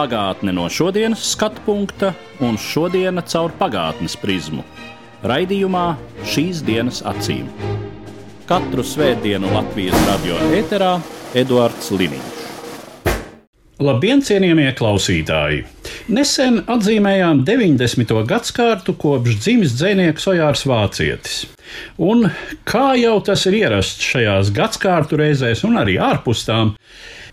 Pagātne no šodienas skatu punkta un šodienas caur pagātnes prizmu. Raidījumā šīs dienas acīm. Katru svētdienu Latvijas radio eterā Eduards Liniņš. Labdien, cienījamie klausītāji! Nesen atzīmējām 90. gadsimtu kopš dzimis dzinieks Ojārs Vācietis. Un kā jau tas ir ierasts šajās gadsimtu reizēs, un arī ārpus tām,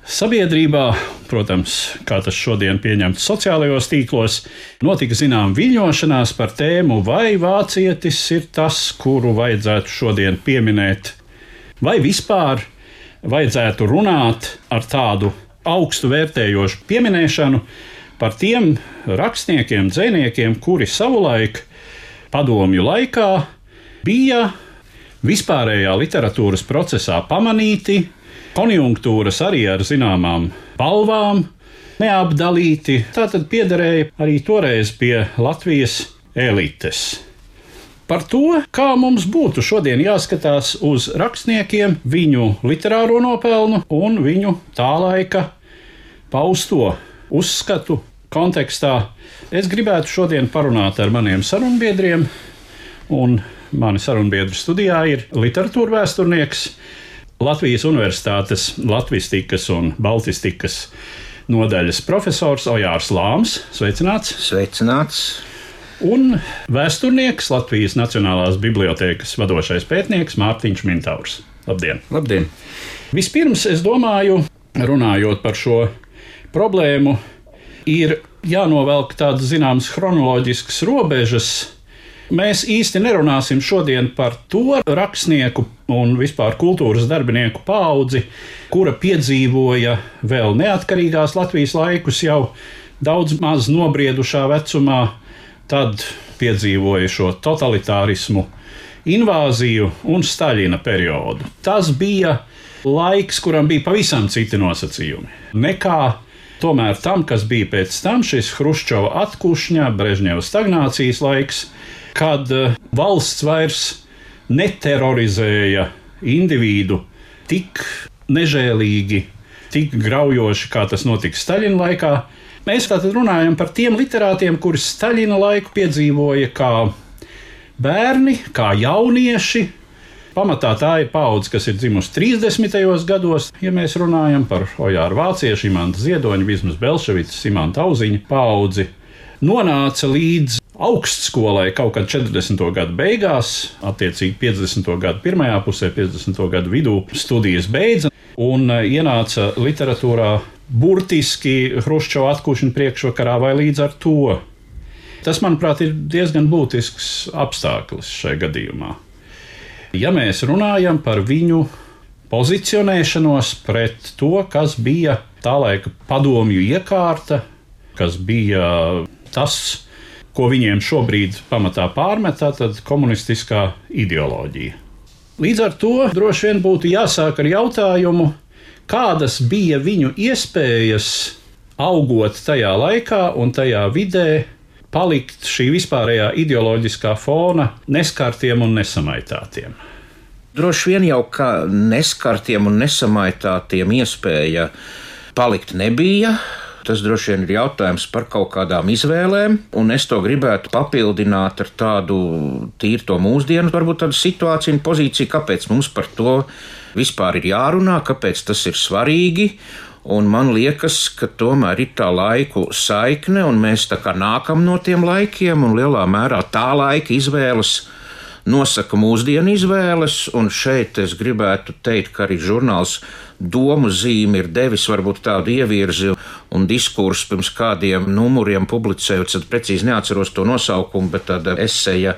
sabiedrībā, protams, kā tas šodien pieņemts sociālajos tīklos, notika zinām viļņošanās par tēmu, vai vācietis ir tas, kuru vajadzētu šodien pieminēt, vai vispār vajadzētu runāt ar tādu augstu vērtējošu pieminēšanu par tiem rakstniekiem, dziniekiem, kuri savulaik padomju laikā bija vispārējā literatūras procesā pamanīti, konjunktūras arī ar zināmām balvām, neapdalīti. Tātad piederēja arī toreiz pie Latvijas elites. Par to, kā mums būtu šodien jāskatās uz rakstniekiem, viņu literāro nopelnu un viņu tā laika pausto uzskatu kontekstā, es gribētu šodien parunāt ar maniem sarunbiedriem. Un mani sarunbiedri studijā ir literatūra vēsturnieks, Latvijas Universitātes Latvijas un Baltistikas nodaļas profesors Ojārs Lāms. Sveicināts! Sveicināts! Un vēsturnieks Latvijas Nacionālās Bibliotēkas vadošais pētnieks Mārtiņš Mintaurs. Labdien! Labdien! Vispirms es domāju, runājot par šo problēmu, ir jānovelk tādas zināmas chronoloģiskas robežas. Mēs īsti nerunāsim šodien par to rakstnieku un vispār kultūras darbinieku paudzi, kura piedzīvoja vēl neatkarīgās Latvijas laikus jau daudz maz nobriedušā vecumā, tad piedzīvoja šo totalitārismu, invāziju un Staļina periodu. Tas bija laiks, kuram bija pavisam citi nosacījumi nekā Tomēr tam, kas bija pēc tam, šis Hruščova atkušņa, Brežņeva stagnācijas laiks, kad eh, valsts vairs neterorizēja individu tik nežēlīgi, tik graujoši, kā tas notika Staļina laikā. Mēs tātad runājam par tiem literātiem, kuri Staļina laiku piedzīvoja kā bērni, kā jaunieši, Pamatā tā ir paudze, kas ir dzimusi 30. gados. Ja mēs runājam par Ojāru Vāciešu, Imants Ziedoņu, Vismas Belševicu, Simanta Auziņu paudzi, nonāca līdz augstskolai kaut kad 40. gadu beigās, attiecīgi 50. gadu pirmajā pusē, 50. gadu vidū studijas beidza un e, ienāca literatūrā burtiski Hruščova atkušana priekšvakarā vai līdz ar to. Tas, manuprāt, ir diezgan būtisks apstākļus šajā gadījumā. Ja mēs runājam par viņu pozicionēšanos pret to, kas bija tā laika padomju iekārta, kas bija tas, ko viņiem šobrīd pamatā pārmetā, tad komunistiskā ideoloģija. Līdz ar to droši vien būtu jāsāk ar jautājumu, kādas bija viņu iespējas augot tajā laikā un tajā vidē, palikt šī vispārējā ideoloģiskā fona neskartiem un nesamaitātiem. Droši vien jau kā neskartiem un nesamaitātiem iespēja palikt nebija. Tas droši vien ir jautājums par kaut kādām izvēlēm, un es to gribētu papildināt ar tādu tīru to mūsdienu, varbūt tādu situāciju un pozīciju, kāpēc mums par to vispār ir jārunā, kāpēc tas ir svarīgi. Un man liekas, ka tomēr ir tā laiku saikne, un mēs tā kā nākam no tiem laikiem, un lielā mērā tā laika izvēles nosaka mūsdienu izvēles, un šeit es gribētu teikt, ka arī žurnāls Domu zīme ir devis varbūt tādu ievirzi un diskursu pirms kādiem numuriem publicējot, tad precīzi neatceros to nosaukumu, bet tāda eseja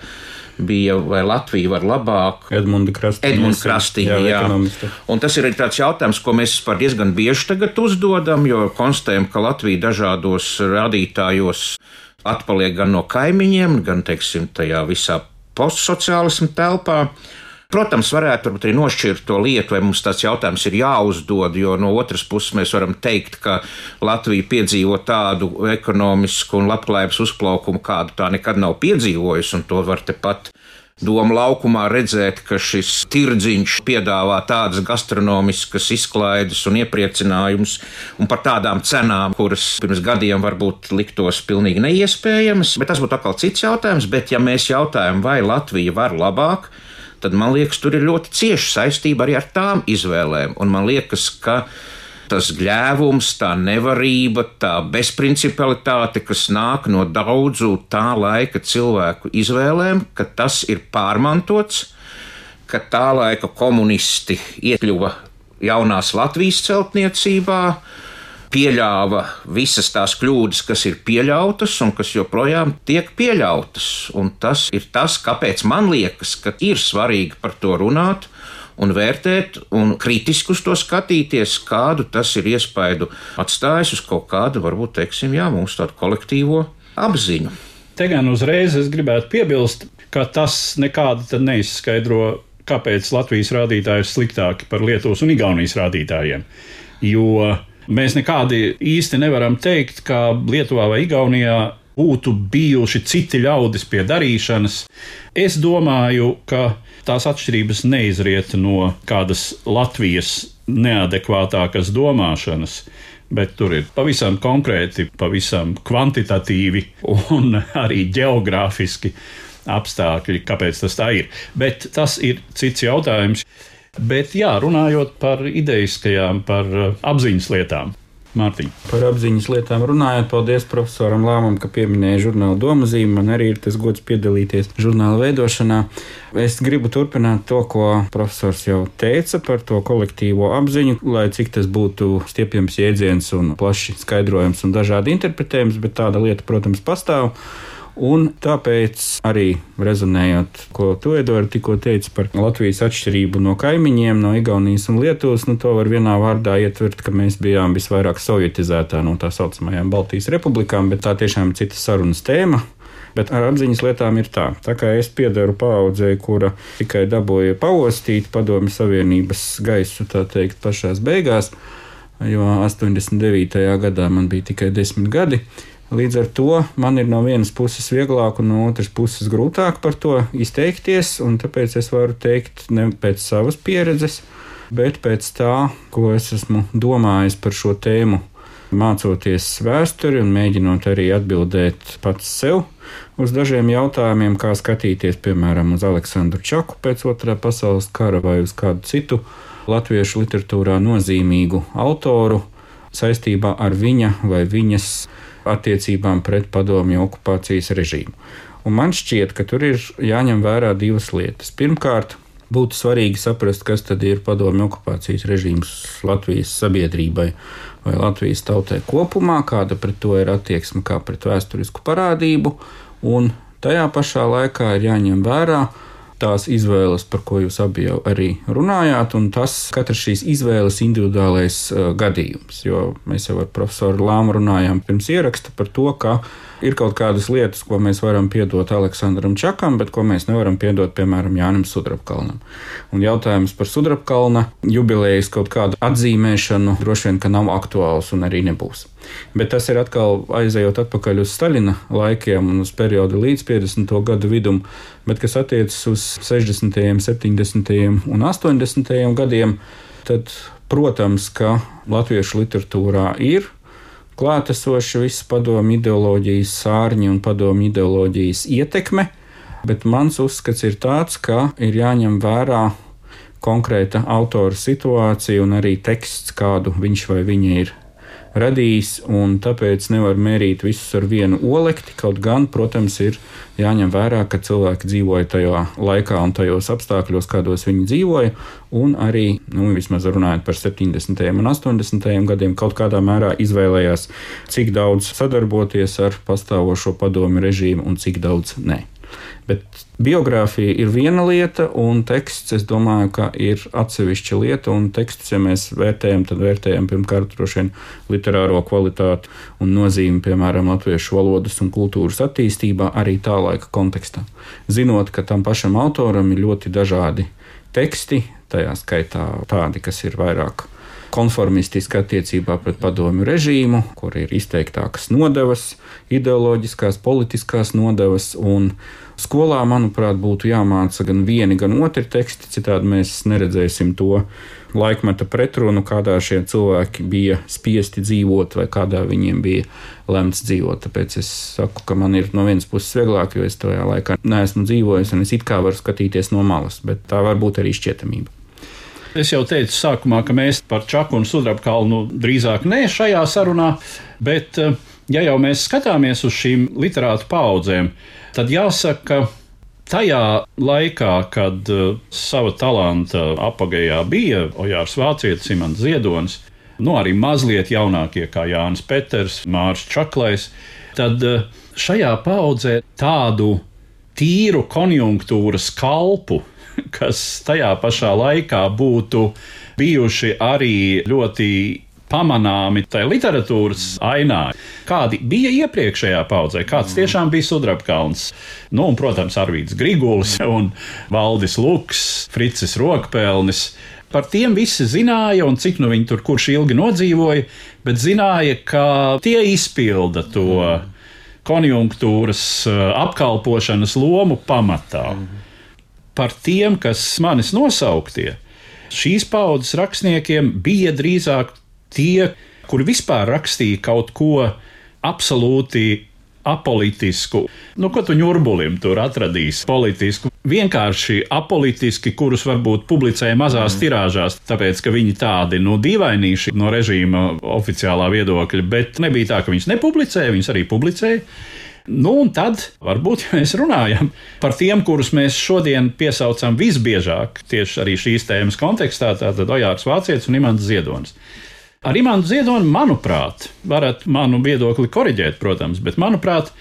bija, vai Latvija var labāk. Edmunds Krastīņš, jā. jā. Un tas ir arī tāds jautājums, ko mēs vispār diezgan bieži tagad uzdodam, jo konstatējam, ka Latvija dažādos rādītājos atpaliek gan no kaimiņiem, gan, teiksim, tajā visā postsociālismu telpā. Protams, varētu arī nošķirt to lietu, vai mums tāds jautājums ir jāuzdod, jo no otras puses mēs varam teikt, ka Latvija piedzīvo tādu ekonomisku un labklājības uzplaukumu, kādu tā nekad nav piedzīvojusi, un to var tepat Doma laukumā redzēt, ka šis tirdziņš piedāvā tādas gastronomiskas izklaides un iepriecinājumus, un par tādām cenām, kuras pirms gadiem varbūt liktos pilnīgi neiespējamas. Bet tas būtu atkal cits jautājums. Bet, ja mēs jautājam, vai Latvija var labāk, tad man liekas, tur ir ļoti cieša saistība arī ar tām izvēlēm. Un man liekas, ka tas gļēvums, tā nevarība, tā bezprincipialitāte, kas nāk no daudzu tā laika cilvēku izvēlēm, ka tas ir pārmantots, ka tā laika komunisti iekļuva jaunās Latvijas celtniecībā, pieļāva visas tās kļūdas, kas ir pieļautas un kas joprojām tiek pieļautas. Un tas ir tas, kāpēc man liekas, ka ir svarīgi par to runāt un vērtēt un kritiski uz to skatīties, kādu tas ir iespaidu atstājis uz kaut kādu, varbūt, teiksim, jā, mūsu tādu kolektīvo apziņu. Te gan uzreiz es gribētu piebilst, ka tas nekādi neizskaidro, kāpēc Latvijas rādītāji ir sliktāki par Lietuvas un Igaunijas rādītājiem. Jo mēs nekādi īsti nevaram teikt, ka Lietuvā vai Igaunijā būtu bijuši citi ļaudis pie darīšanas. Es domāju, ka tās atšķirības neizriet no kādas Latvijas neadekvātākas domāšanas. Bet tur ir pavisam konkrēti, pavisam kvantitatīvi un arī geogrāfiski apstākļi, kāpēc tas tā ir. Bet tas ir cits jautājums. Bet, jā, runājot par ideiskajām, par apziņas lietām, Mārtiņ. Par apziņas lietām runājot, paldies profesoram Lāmam, ka pieminēja žurnāla domazīmi. Man arī ir tas gods piedalīties žurnāla veidošanā. Es gribu turpināt to, ko profesors jau teica par to kolektīvo apziņu, lai cik tas būtu stiepjams jēdziens un plaši skaidrojams un dažādi interpretējums, bet tāda lieta, protams, pastāv. Un tāpēc arī rezonējot, ko tu, Edvards, tikko teici par Latvijas atšķirību no kaimiņiem, no Igaunijas un Lietuvas, nu to var vienā vārdā ietvert, ka mēs bijām visvairāk sovietizētā no tā saucamajām Baltijas republikām, bet tā tiešām ir cita sarunas tēma. Bet ar apziņas lietām ir tā. Tā kā es piedaru paudzei, kura tikai dabūja paostīt padomju Savienības gaisu, tā teikt, pašās beigās, jo 89. gadā man bija tikai desmit gadi. Līdz ar to man ir no vienas puses vieglāk, un no otras puses grūtāk par to izteikties. Tāpēc es varu teikt ne pēc savas pieredzes, bet pēc tā, ko es esmu domājis par šo tēmu, mācoties vēsturi un mēģinot arī atbildēt pats sev uz dažiem jautājumiem, kā skatīties, piemēram, uz Aleksandru Čaku pēc otrā pasaules kara vai uz kādu citu latviešu literatūrā nozīmīgu autoru saistībā ar viņa vai viņas attiecībām pret padomju okupācijas režīmu. Un man šķiet, ka tur ir jāņem vērā divas lietas. Pirmkārt, būtu svarīgi saprast, kas tad ir padomju okupācijas režīms Latvijas sabiedrībai vai Latvijas tautai kopumā, kāda pret to ir attieksme kā pret vēsturisku parādību, un tajā pašā laikā ir jāņem vērā, tās izvēles, par ko jūs abi jau arī runājāt, un tas katrs šīs izvēles individuālais uh, gadījums. Jo mēs jau ar profesoru Lāmu runājām pirms ieraksta par to, ka ir kaut kādas lietas, ko mēs varam piedot Aleksandram Čakam, bet ko mēs nevaram piedot, piemēram, Jānim Sudrabkalnam. Un jautājums par Sudrabkalna jubilejas kaut kādu atzīmēšanu droši vien, ka nav aktuāls un arī nebūs. Bet tas ir atkal aizejot atpakaļ uz Staļina laikiem un uz periodu līdz 50. gadu vidum, bet kas attiecas uz 60., 70. un 80. gadiem, tad, protams, ka latviešu literatūrā ir klātesoša visas padomu ideoloģijas sārņi un padomu ideoloģijas ietekme, bet mans uzskats ir tāds, ka ir jāņem vērā konkrēta autora situācija un arī teksts, kādu viņš vai viņa ir radījis, un tāpēc nevar mērīt visus ar vienu olekti. Kaut gan, protams, ir jāņem vērā, ka cilvēki dzīvoja tajā laikā un tajos apstākļos, kādos viņi dzīvoja, un arī, nu, vismaz runājot par 70. un 80. gadiem, kaut kādā mērā izvēlējās, cik daudz sadarboties ar pastāvošo padomu režīmu un cik daudz nē. Bet biogrāfija ir viena lieta, un teksts, es domāju, ka ir atsevišķa lieta. Un tekstus, ja mēs vērtējam, tad vērtējam pirmkārt droši vien literāro kvalitāti un nozīmi, piemēram, latviešu valodas un kultūras attīstībā, arī tā laika kontekstā. Zinot, ka tam pašam autoram ir ļoti dažādi teksti, tajā skaitā tādi, kas ir vairāk konformistiski attiecībā pret padomju režīmu, kur ir izteiktākas nodevas, ideoloģiskās, politiskās nodevas. Skolā, manuprāt, būtu jāmāca gan vieni, gan otri teksti, citādi mēs neredzēsim to laikmeta pretrunu, kādā šie cilvēki bija spiesti dzīvot vai kādā viņiem bija lemts dzīvot. Tāpēc es saku, ka man ir no vienas puses vieglāk, jo es tajā laikā neesmu dzīvojis un es it kā varu skatīties no malas, bet tā var būt arī šķietamība. Es jau teicu sākumā, ka mēs par Čaku un Sudraba kalnu drīzāk ne šajā sarunā, bet eh, ja jau mēs skatāmies uz šīm literātu paudzēm, tad jāsaka, ka tajā laikā, kad uh, sava talanta apgājā bija Ojārs Vācietis, Imants Ziedonis, nu arī mazliet jaunākie kā Jānis Peters, Mārs Čaklais, tad uh, šajā paudzē tādu tīru konjunktūras kalpu kas tajā pašā laikā būtu bijuši arī ļoti pamanāmi tajā literatūras ainā. Kādi bija iepriekšējā paudzē, kāds tiešām bija Sudrabkalns. Nu, un, protams, Arvīts Griguls un Valdis Luks, Fricis Rokpelnis. Par tiem visi zināja, un cik nu viņi tur kurš ilgi nodzīvoja, bet zināja, ka tie izpilda to konjunktūras eh, apkalpošanas lomu pamatā. Mm -hmm par tiem, kas manis nosauktie. Šīs paudzes rakstniekiem bija drīzāk tie, kuri vispār rakstīja kaut ko absolūti apolitisku. Nu, ko tu ņurbulim tur atradīsi politisku? Vienkārši apolitiski, kurus varbūt publicēja mazās mm. tirāžās, tāpēc, ka viņi tādi, nu, dīvainīši no režīma oficiālā viedokļa, bet nebija tā, ka viņus nepublicēja, viņus arī publicēja. Nu, un tad varbūt ja mēs runājam par tiem, kurus mēs šodien piesaucam visbiežāk tieši arī šīs tēmas kontekstā, tātad Ojārs Vācietis un Imants Ziedonis. Ar Imantu Ziedoni, manuprāt, varat manu viedokli koriģēt, protams, bet manuprāt,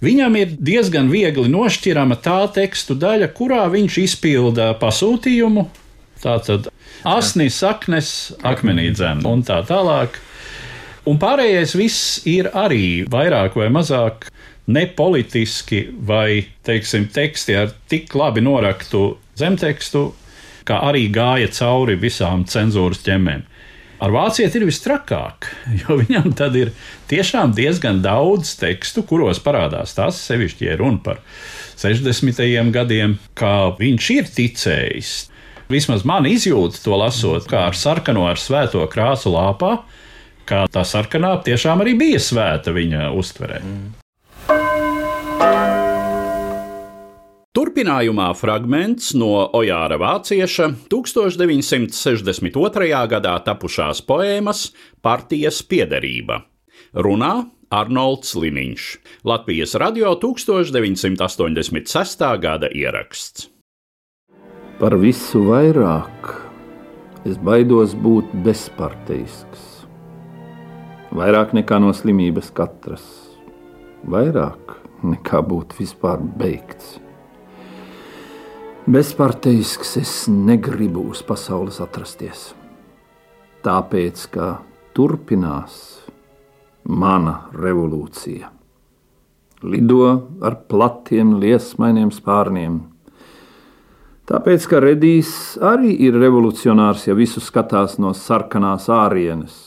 Viņam ir diezgan viegli nošķirama tā tekstu daļa, kurā viņš izpilda pasūtījumu. Tātad asnis, saknes, akmenī dzēna un tā tālāk. Un pārējais viss ir arī vairāk vai mazāk nepolitiski vai, teiksim, teksti ar tik labi noraktu zemtekstu, kā arī gāja cauri visām cenzūras ķemmēm. Ar vācieti ir vistrakāk, jo viņam tad ir tiešām diezgan daudz tekstu, kuros parādās tas, sevišķi, ja runa par 60. gadiem, kā viņš ir ticējis. Vismaz man izjūta to lasot, kā ar sarkano, ar svēto krāsu lāpā, kā tā sarkanā tiešām arī bija svēta viņa uztverē. Mm. Turpinājumā fragments no Ojāra Vācieša 1962. gadā tapušās poēmas Partijas piederība. Runā Arnolds Liniņš, Latvijas radio 1986. gada ieraksts. Par visu vairāk es baidos būt bezparteisks. Vairāk nekā no slimības katras, vairāk nekā būt vispār beigts. Bezparteisks es negribu uz pasaules atrasties. Tāpēc, ka turpinās mana revolūcija. Lido ar platiem, liesmainiem spārniem. Tāpēc, ka Redijs arī ir revolucionārs, ja visu skatās no sarkanās ārienes.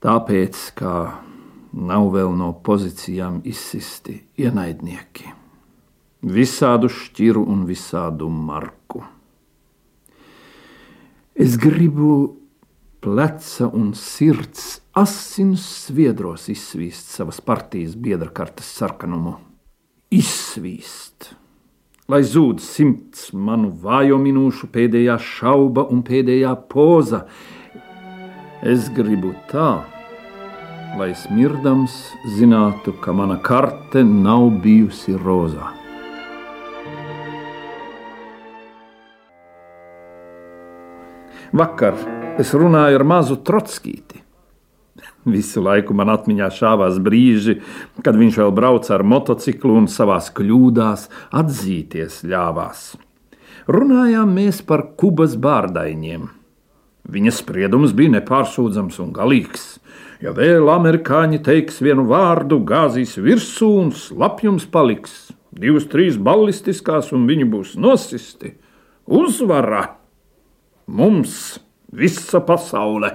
Tāpēc, ka nav vēl no pozīcijām izsisti ienaidnieki visādu šķiru un visādu marku. Es gribu pleca un sirds asins sviedros izsvīst savas partijas biedra kartes sarkanumu. Izsvīst, lai zūd simts manu vājo minūšu pēdējā šauba un pēdējā poza. Es gribu tā, lai smirdams zinātu, ka mana karte nav bijusi rozā. Vakar es runāju ar mazu trotskīti. Visu laiku man atmiņā šāvās brīži, kad viņš vēl brauca ar motociklu un savās kļūdās atzīties ļāvās. Runājām mēs par kubas bārdaņiem. Viņa spriedums bija nepārsūdzams un galīgs. Ja vēl amerikāņi teiks vienu vārdu, gāzīs virsū un slapjums paliks. Divas, trīs ballistiskās, un viņi būs nosisti. Uzvara! Mums visa pasaule,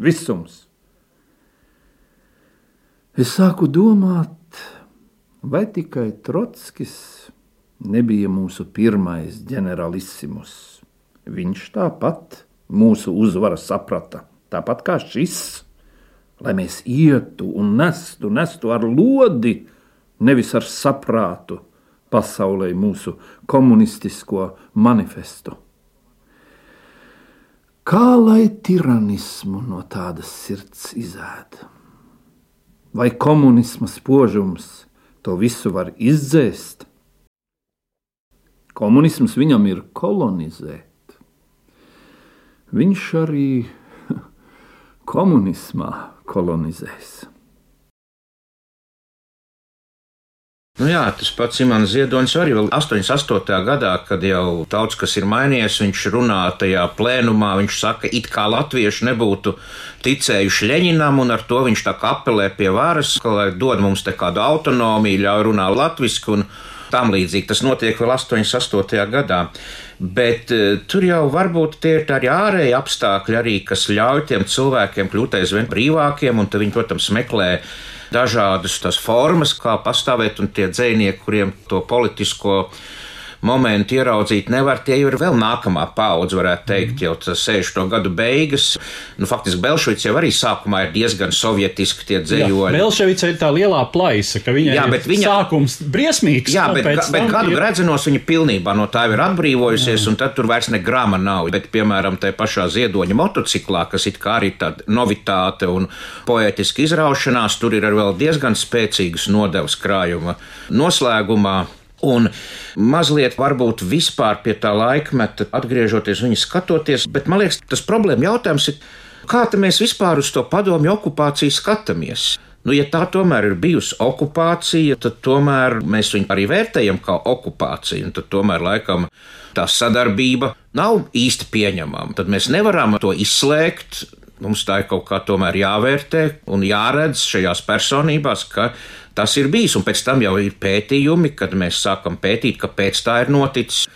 visums! Es sāku domāt, vai tikai Trotskis nebija mūsu pirmais ģenerālissimus. Viņš tāpat mūsu uzvaru saprata, tāpat kā šis, lai mēs ietu un nestu, nestu ar lodi, nevis ar saprātu pasaulē mūsu komunistisko manifestu. Kā lai tiranismu no tādas sirds izēda? vai komunisma spožums to visu var izdzēst? Komunisms viņam ir kolonizēt. Viņš arī komunismā kolonizēs. Nu jā, tas pats Imants Ziedonis arī vēl 88. gadā, kad jau daudz kas ir mainījies, viņš runā tajā plēnumā, viņš saka, it kā latvieši nebūtu ticējuši Ļeņinam, un ar to viņš tā kā apelē pie varas, ka lai dod mums te kādu autonomiju, ļauj runāt latviski un tam līdzīgi. Tas notiek vēl 88. gadā. Bet uh, tur jau varbūt tie ir tādi ārēji apstākļi arī, kas ļauj tiem cilvēkiem kļūt aizvien brīvākiem, un viņi, protams, meklē dažādas formas, kā pastāvēt, un tie dzinieki, kuriem to politisko momentu ieraudzīt nevar. Tie jau ir vēl nākamā paudze, varētu teikt, jau tas 60. gadu beigas. Nu, faktiski Belšvics jau arī sākumā ir diezgan sovietiski tie dzējoļi. Belšvica ir tā lielā plaisa, ka viņai jā, viņa sākums briesmīgs. Jā, bet, bet, bet gadu ir... redzenos viņa pilnībā no tā ir atbrīvojusies, jā. un tad tur vairs ne grama nav. Bet, piemēram, tajā pašā ziedoņa motociklā, kas it kā arī tāda novitāte un poētiska izraušanās, tur ir vēl diezgan spēcīgas nodevas krājuma noslēgumā. Un mazliet varbūt vispār pie tā laikmeta atgriežoties, viņa skatoties, bet man liekas, tas problēma jautājums ir, kā mēs vispār uz to padomju okupāciju skatāmies. Nu, ja tā tomēr ir bijusi okupācija, tad tomēr mēs viņu arī vērtējam kā okupāciju, un tad tomēr laikam tā sadarbība nav īsti pieņemama. Tad mēs nevaram to izslēgt. Mums tā ir kaut kā tomēr jāvērtē un jāredz šajās personībās, ka Tas ir bijis, un pēc tam jau ir pētījumi, kad mēs sākam pētīt, kāpēc tā ir noticis.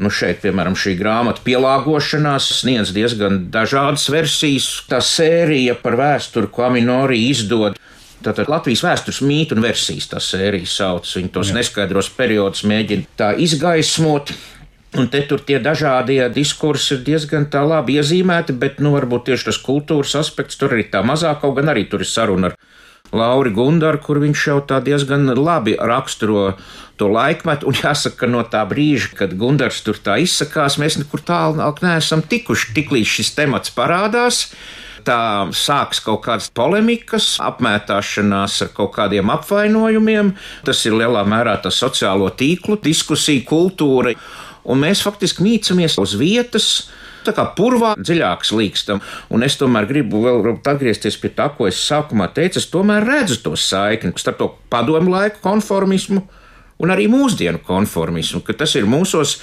Nu šeit, piemēram, šī grāmata pielāgošanās sniedz diezgan dažādas versijas. Tā sērija par vēsturi, ko Aminori izdod, Tātad Latvijas vēstures mītu un versijas tā sērija sauc. Viņi tos Jā. neskaidros periodus mēģina tā izgaismot. Un te tur tie dažādie diskursi ir diezgan tā labi iezīmēti, bet, nu, varbūt tieši tas kultūras aspekts tur arī tā mazāk, kaut gan arī tur ir saruna ar Lauri Gundaru, kur viņš jau tā diezgan labi raksturo to laikmetu. Un jāsaka, ka no tā brīža, kad Gundars tur tā izsakās, mēs nekur tālu neesam tikuši. Tiklīdz šis temats parādās, tā sāks kaut kādas polemikas, apmētāšanās ar kaut kādiem apvainojumiem. Tas ir lielā mērā tas sociālo tīklu, diskusiju kultūra. Un mēs faktiski mīcamies uz vietas, tā kā purvā dziļāk slīkstam. Un es tomēr gribu vēl atgriezties pie tā, ko es sākumā teicu. Es tomēr redzu to saikni starp to padomu laiku konformismu un arī mūsdienu konformismu, ka tas ir mūsos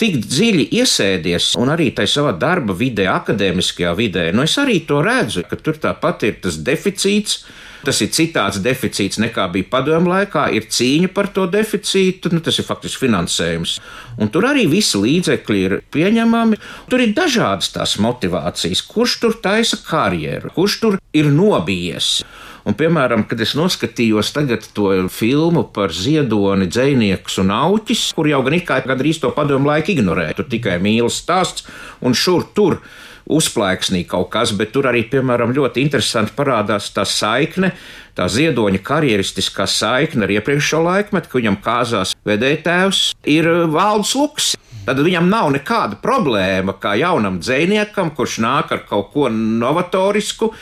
tik dziļi iesēdies, un arī tajā savā darba vidē, akadēmiskajā vidē, nu es arī to redzu, ka tur tāpat ir tas deficīts, Tas ir citāds deficīts nekā bija padomu laikā, ir cīņa par to deficītu, nu, tas ir faktiski finansējums. Un tur arī visi līdzekļi ir pieņemami. Tur ir dažādas tās motivācijas, kurš tur taisa karjeru, kurš tur ir nobijies. Un, piemēram, kad es noskatījos to filmu par ziedoni, dzinieku un auķis, kur jau gan it kā gandrīz to padomu laiku ignorē, tur tikai mīlestības stāsts un šur tur uzplaiksnī kaut kas, bet tur arī, piemēram, ļoti interesanti parādās tā saikne, tā ziedoņa karjeristiskā saikne ar iepriekšējo laikmetu, ka viņam kāzās vedētājs ir Valdis Luks. Tad viņam nav nekāda problēma, kā jaunam dziniekam, kurš nāk ar kaut ko novatorisku,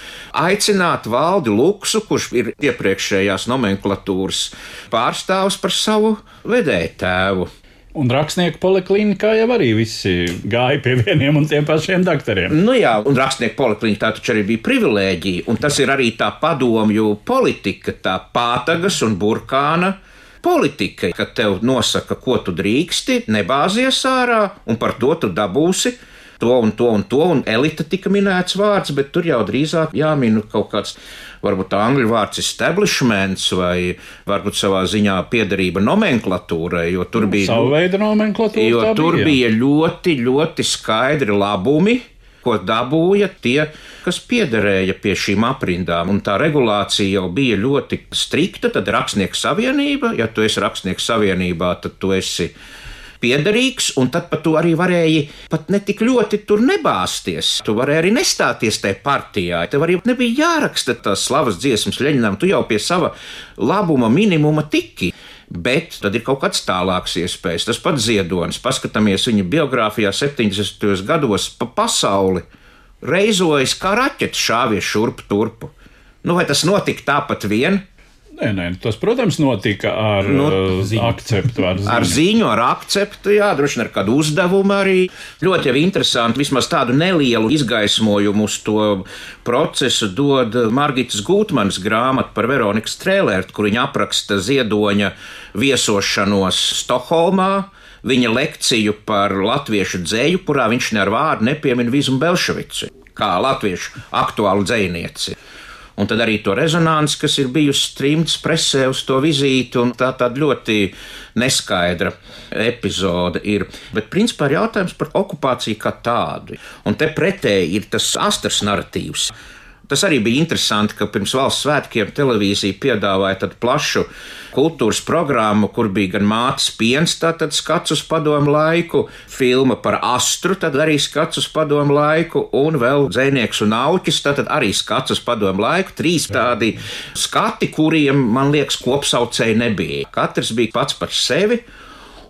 aicināt valdi Luksu, kurš ir iepriekšējās nomenklatūras pārstāvs par savu vedēju tēvu. Un rakstnieku poliklinikā jau arī visi gāja pie vieniem un tiem pašiem doktoriem. Nu jā, un rakstnieku poliklinikā taču arī bija privilēģija, un tas ir arī tā padomju politika, tā pātagas un burkāna politika, ka tev nosaka, ko tu drīksti, nebāzies ārā, un par to tu dabūsi to un to un to, un elite tika minēts vārds, bet tur jau drīzāk jāmin kaut kāds, varbūt angļu vārds establishments vai varbūt savā ziņā piederība nomenklatūrai, jo tur bija. Savu veidu nomenklatūra. Jo tur bija, bija ļoti, ļoti skaidri labumi ko dabūja tie, kas piederēja pie šīm aprindām. Un tā regulācija jau bija ļoti strikta. Tad rakstnieku savienība, ja tu esi rakstnieku savienībā, tad tu esi piederīgs, un tad pat tu arī varēji pat ne tik ļoti tur nebāzties. Tu varēji arī nestāties tajā partijā. Tev arī nebija jāraksta tās slavas dziesmas Leņķinam, tu jau pie sava labuma minimuma tiki. Bet tad ir kaut kāds tālāks iespējas. Tas pats ziedonis, paskatāmies viņa biogrāfijā 70. gados pa pasauli, reizojas kā raķetes šāvies šurp turpu. Nu, vai tas notika tāpat vien? Nē, nē, tas, protams, notika ar nu, uh, ziņu. akceptu. Ar ziņu. ar ziņu, ar akceptu, jā, droši vien ar kādu uzdevumu arī. Ļoti jau interesanti, vismaz tādu nelielu izgaismojumu uz to procesu dod Margitas Gūtmanas grāmata par Veronikas Trēlērtu, kur viņa apraksta ziedoņa viesošanos Stokholmā viņa lekciju par latviešu dzēju, kurā viņš ne ar vārdu nepiemin Vizmu Belševicu kā latviešu aktuālu dzējnieci. Un tad arī to rezonanci, kas ir bijusi trimts presē uz to vizīti, un tā tāda ļoti neskaidra epizode ir. Bet principā ir jautājums par okupāciju kā tādu. Un te pretēji ir tas astras narratīvs. Tas arī bija interesanti, ka pirms valsts svētkiem televīzija piedāvāja tādu plašu kultūras programmu, kur bija gan mātes piens, tātad skats uz padomu laiku, filma par astru, tad arī skats uz padomu laiku, un vēl dzēnieks un auķis, tātad arī skats uz padomu laiku. Trīs tādi skati, kuriem, man liekas, kopsaucēji nebija. Katrs bija pats par sevi,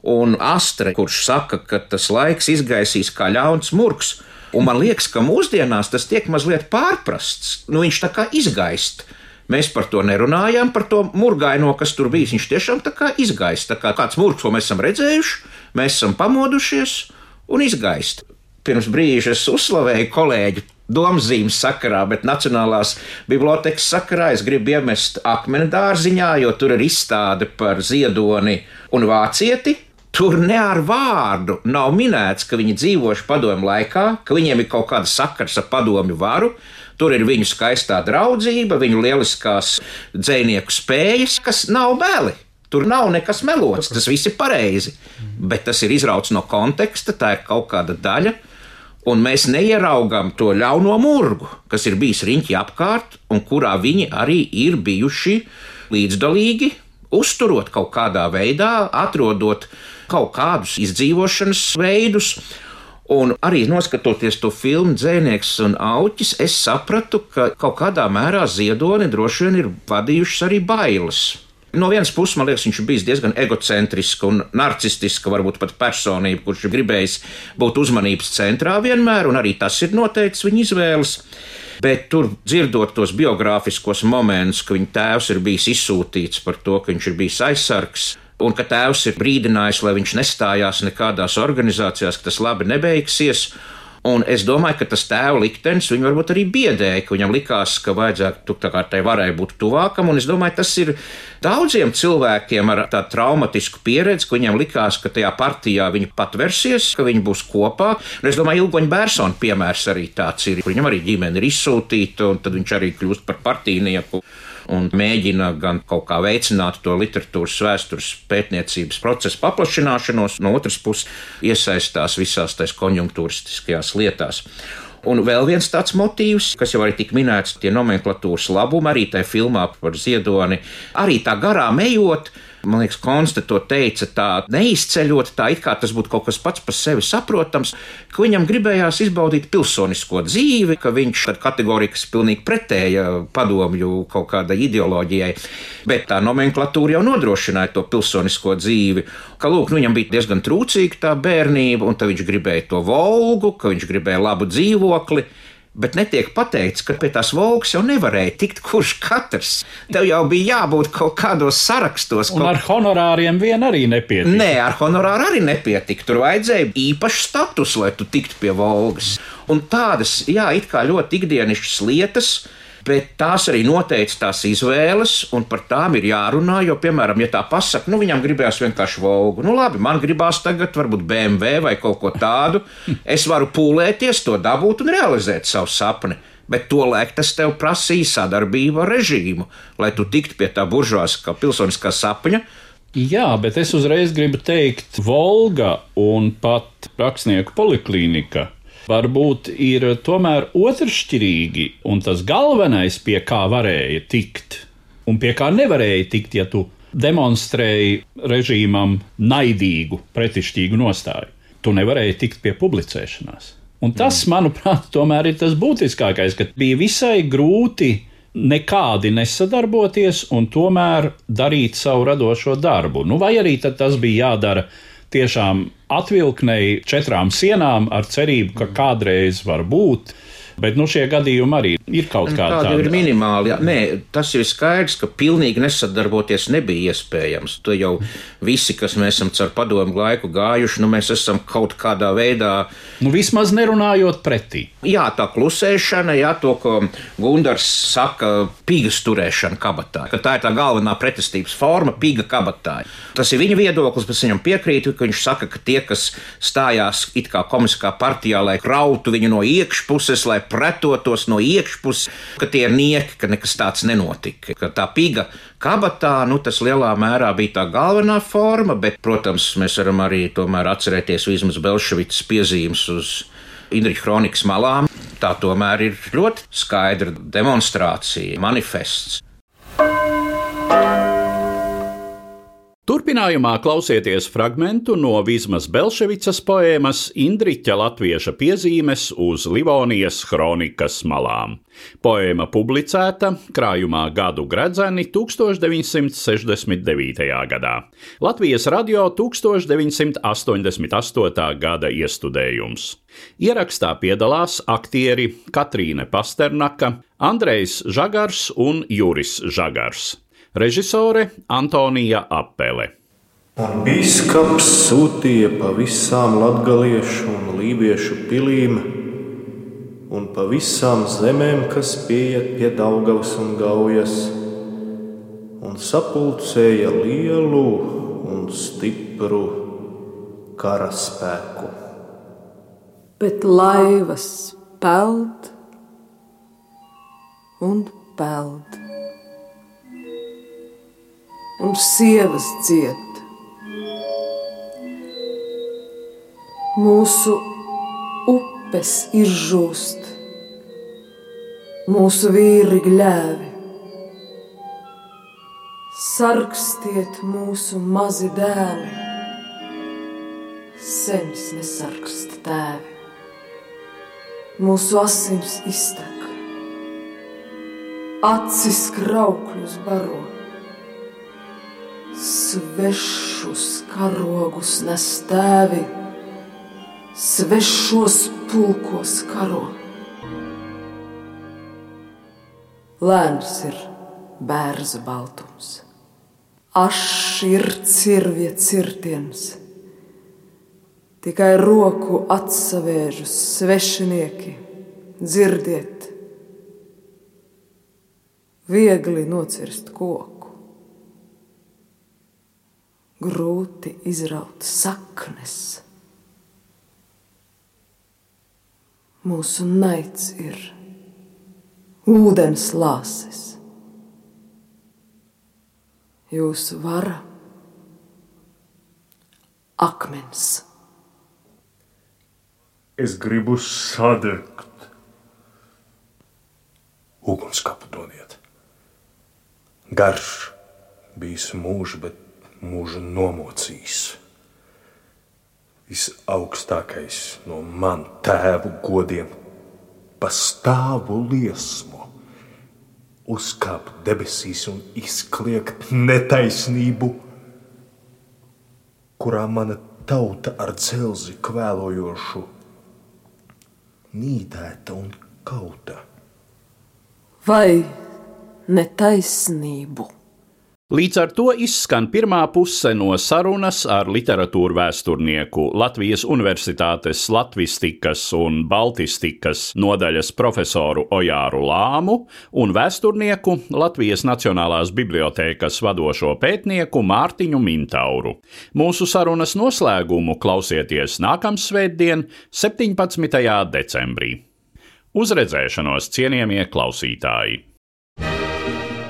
un Astre, kurš saka, ka tas laiks izgaisīs kā ļauns murgs, Un man liekas, ka mūsdienās tas tiek mazliet pārprasts. Nu, viņš tā kā izgaist. Mēs par to nerunājām, par to murgaino, kas tur bijis. Viņš tiešām tā kā izgaist. Tā kā kāds murgs, ko mēs esam redzējuši, mēs esam pamodušies un izgaist. Pirms brīža es uzslavēju kolēģi domzīmes sakarā, bet Nacionālās bibliotekas sakarā es gribu iemest akmeni dārziņā, jo tur ir izstāde par ziedoni un vācieti. Tur ne ar vārdu nav minēts, ka viņi dzīvojuši padomju laikā, ka viņiem ir kaut kāda sakars ar padomju varu. Tur ir viņu skaistā draudzība, viņu lieliskās dzinieku spējas, kas nav bēli. Tur nav nekas melots, tas viss ir pareizi. Bet tas ir izrauts no konteksta, tā ir kaut kāda daļa. Un mēs neieraugām to ļauno murgu, kas ir bijis riņķi apkārt, un kurā viņi arī ir bijuši līdzdalīgi, uzturot kaut kādā veidā, atrodot kaut kādus izdzīvošanas veidus. Un arī noskatoties to filmu Dzēnieks un Auķis, es sapratu, ka kaut kādā mērā ziedoni droši vien ir vadījušas arī bailes. No vienas puses, man liekas, viņš ir bijis diezgan egocentrisks un narcistisks, varbūt pat personība, kurš ir gribējis būt uzmanības centrā vienmēr, un arī tas ir noteicis viņa izvēles. Bet tur dzirdot tos biogrāfiskos momentus, ka viņa tēvs ir bijis izsūtīts par to, ka viņš ir bijis aizsargs, un ka tēvs ir brīdinājis, lai viņš nestājās nekādās organizācijās, ka tas labi nebeigsies. Un es domāju, ka tas tēva liktenis viņu varbūt arī biedēja, ka viņam likās, ka vajadzētu tā kā tai varai būt tuvākam. Un es domāju, tas ir daudziem cilvēkiem ar tādu traumatisku pieredzi, ka viņiem likās, ka tajā partijā viņi patversies, ka viņi būs kopā. Un es domāju, Ilgoņa Bērsona piemērs arī tāds ir. Viņam arī ģimene ir izsūtīta, un tad viņš arī kļūst par partijnieku un mēģina gan kaut kā veicināt to literatūras vēstures pētniecības procesu paplašināšanos, no otras puses iesaistās visās tais konjunktūristiskajās lietās. Un vēl viens tāds motīvs, kas jau arī tika minēts, tie nomenklatūras labumi, arī tajā filmā par ziedoni, arī tā garām ejot, man liekas, Konsta to teica tā neizceļot, tā it kā tas būtu kaut kas pats par sevi saprotams, ka viņam gribējās izbaudīt pilsonisko dzīvi, ka viņš tad kategoriski pilnīgi pretēja padomju kaut kādai ideoloģijai, bet tā nomenklatūra jau nodrošināja to pilsonisko dzīvi, ka, lūk, nu, viņam bija diezgan trūcīga tā bērnība, un viņš gribēja to volgu, ka viņš gribēja labu dzīvokli, Bet netiek pateikts, ka pie tās volgas jau nevarēja tikt kurš katrs. Tev jau bija jābūt kaut kādos sarakstos. Un kaut... ar honorāriem vien arī nepietika. Nē, ar honorāru arī nepietika. Tur vajadzēja īpašu statusu, lai tu tiktu pie volgas. Un tādas, jā, it kā ļoti ikdienišķas lietas, bet tās arī noteica tās izvēles, un par tām ir jārunā. Jo, piemēram, ja tā pasakā, nu viņam gribējās vienkārši volgu, nu labi, man gribās tagad varbūt BMW vai kaut ko tādu, es varu pūlēties, to dabūt un realizēt savu sapni. Bet tolaik tas tev prasīja sadarbību ar režīmu, lai tu tiktu pie tā buržuāskā pilsoniskā sapņa. Jā, bet es uzreiz gribu teikt, Volga un pat rakstnieku poliklīnika varbūt ir tomēr otršķirīgi, un tas galvenais, pie kā varēja tikt, un pie kā nevarēja tikt, ja tu demonstrēji režīmam naidīgu, pretišķīgu nostāju. Tu nevarēji tikt pie publicēšanās. Un tas, mm. manuprāt, tomēr ir tas būtiskākais, ka bija visai grūti nekādi nesadarboties un tomēr darīt savu radošo darbu. Nu, vai arī tas bija jādara tiešām atvilknēji četrām sienām ar cerību, ka kādreiz var būt. Bet nu, šie gadījumi arī ir kaut kādi tādi. Tādi ir minimāli. Jā. Nē, tas ir skaidrs, ka pilnīgi nesadarboties nebija iespējams. To jau visi, kas mēs esam caur padomu laiku gājuši, nu mēs esam kaut kādā veidā. Nu, vismaz nerunājot pretī. Jā, tā klusēšana, jā, to, ko Gundars saka, pīgas turēšana kabatā. Ka tā ir tā galvenā pretestības forma, pīga kabatā. Tas ir viņa viedoklis, bet viņam piekrītu, ka viņš saka, ka tie, kas stājās it kā komiskā partijā, lai krautu viņu no iekšpuses, lai pretotos no iekšpuses, ka tie ir nieki, ka nekas tāds nenotika. Ka tā piga kabatā, nu, tas lielā mērā bija tā galvenā forma, bet, protams, mēs varam arī atcerēties vismaz Belševicas piezīmes uz Indriča kronikas malām. Tā tomēr ir ļoti skaidra demonstrācija, manifests. Turpinājumā klausieties fragment no Vismas Belševicas poēmas Indriča latvieša piezīmes uz Livonijas kronikas malām. Poēma publicēta krājumā Gadu gredzeni 1969. gadā. Latvijas radio 1988. gada iestudējums. Ierakstā piedalās aktieri Katrīne Pasternaka, Andrejs Žagars un Juris Žagars. Režisore Antonija Apele. Un biskups sūtīja pa visām latgaliešu un lībiešu pilīm un pa visām zemēm, kas pieiet pie Daugavas un Gaujas, un sapulcēja lielu un stipru karaspēku. Bet laivas peld un peld un sievas dzied. Mūsu upes ir žūst, mūsu vīri gļēvi. Sarkstiet mūsu mazi dēli, senis nesarksta tēvi. Mūsu asins iztek, acis kraukļus barot svešus karogus nes tēvi, svešos pulkos karo. Lēns ir bērza baltums, ašs ir cirvie cirtiens, tikai roku atsavēžus svešinieki, dzirdiet, viegli nocirst koku grūti izraut saknes. Mūsu naids ir ūdens lāses, jūsu vara akmens. Es gribu sadegt. Ugunskapu dodiet. Garš bijis mūžs, bet mūžu nomocīs. Visaugstākais no man tēvu godiem pastāvu liesmu, uzkāpt debesīs un izkliegt netaisnību, kurā mana tauta ar dzelzi kvēlojošu, nīdēta un kauta. Vai netaisnību? Līdz ar to izskan pirmā puse no sarunas ar literatūru vēsturnieku Latvijas Universitātes Latvistikas un Baltistikas nodaļas profesoru Ojāru Lāmu un vēsturnieku Latvijas Nacionālās bibliotēkas vadošo pētnieku Mārtiņu Mintauru. Mūsu sarunas noslēgumu klausieties nākamsvētdien, 17. decembrī. Uz redzēšanos, cienījamie klausītāji!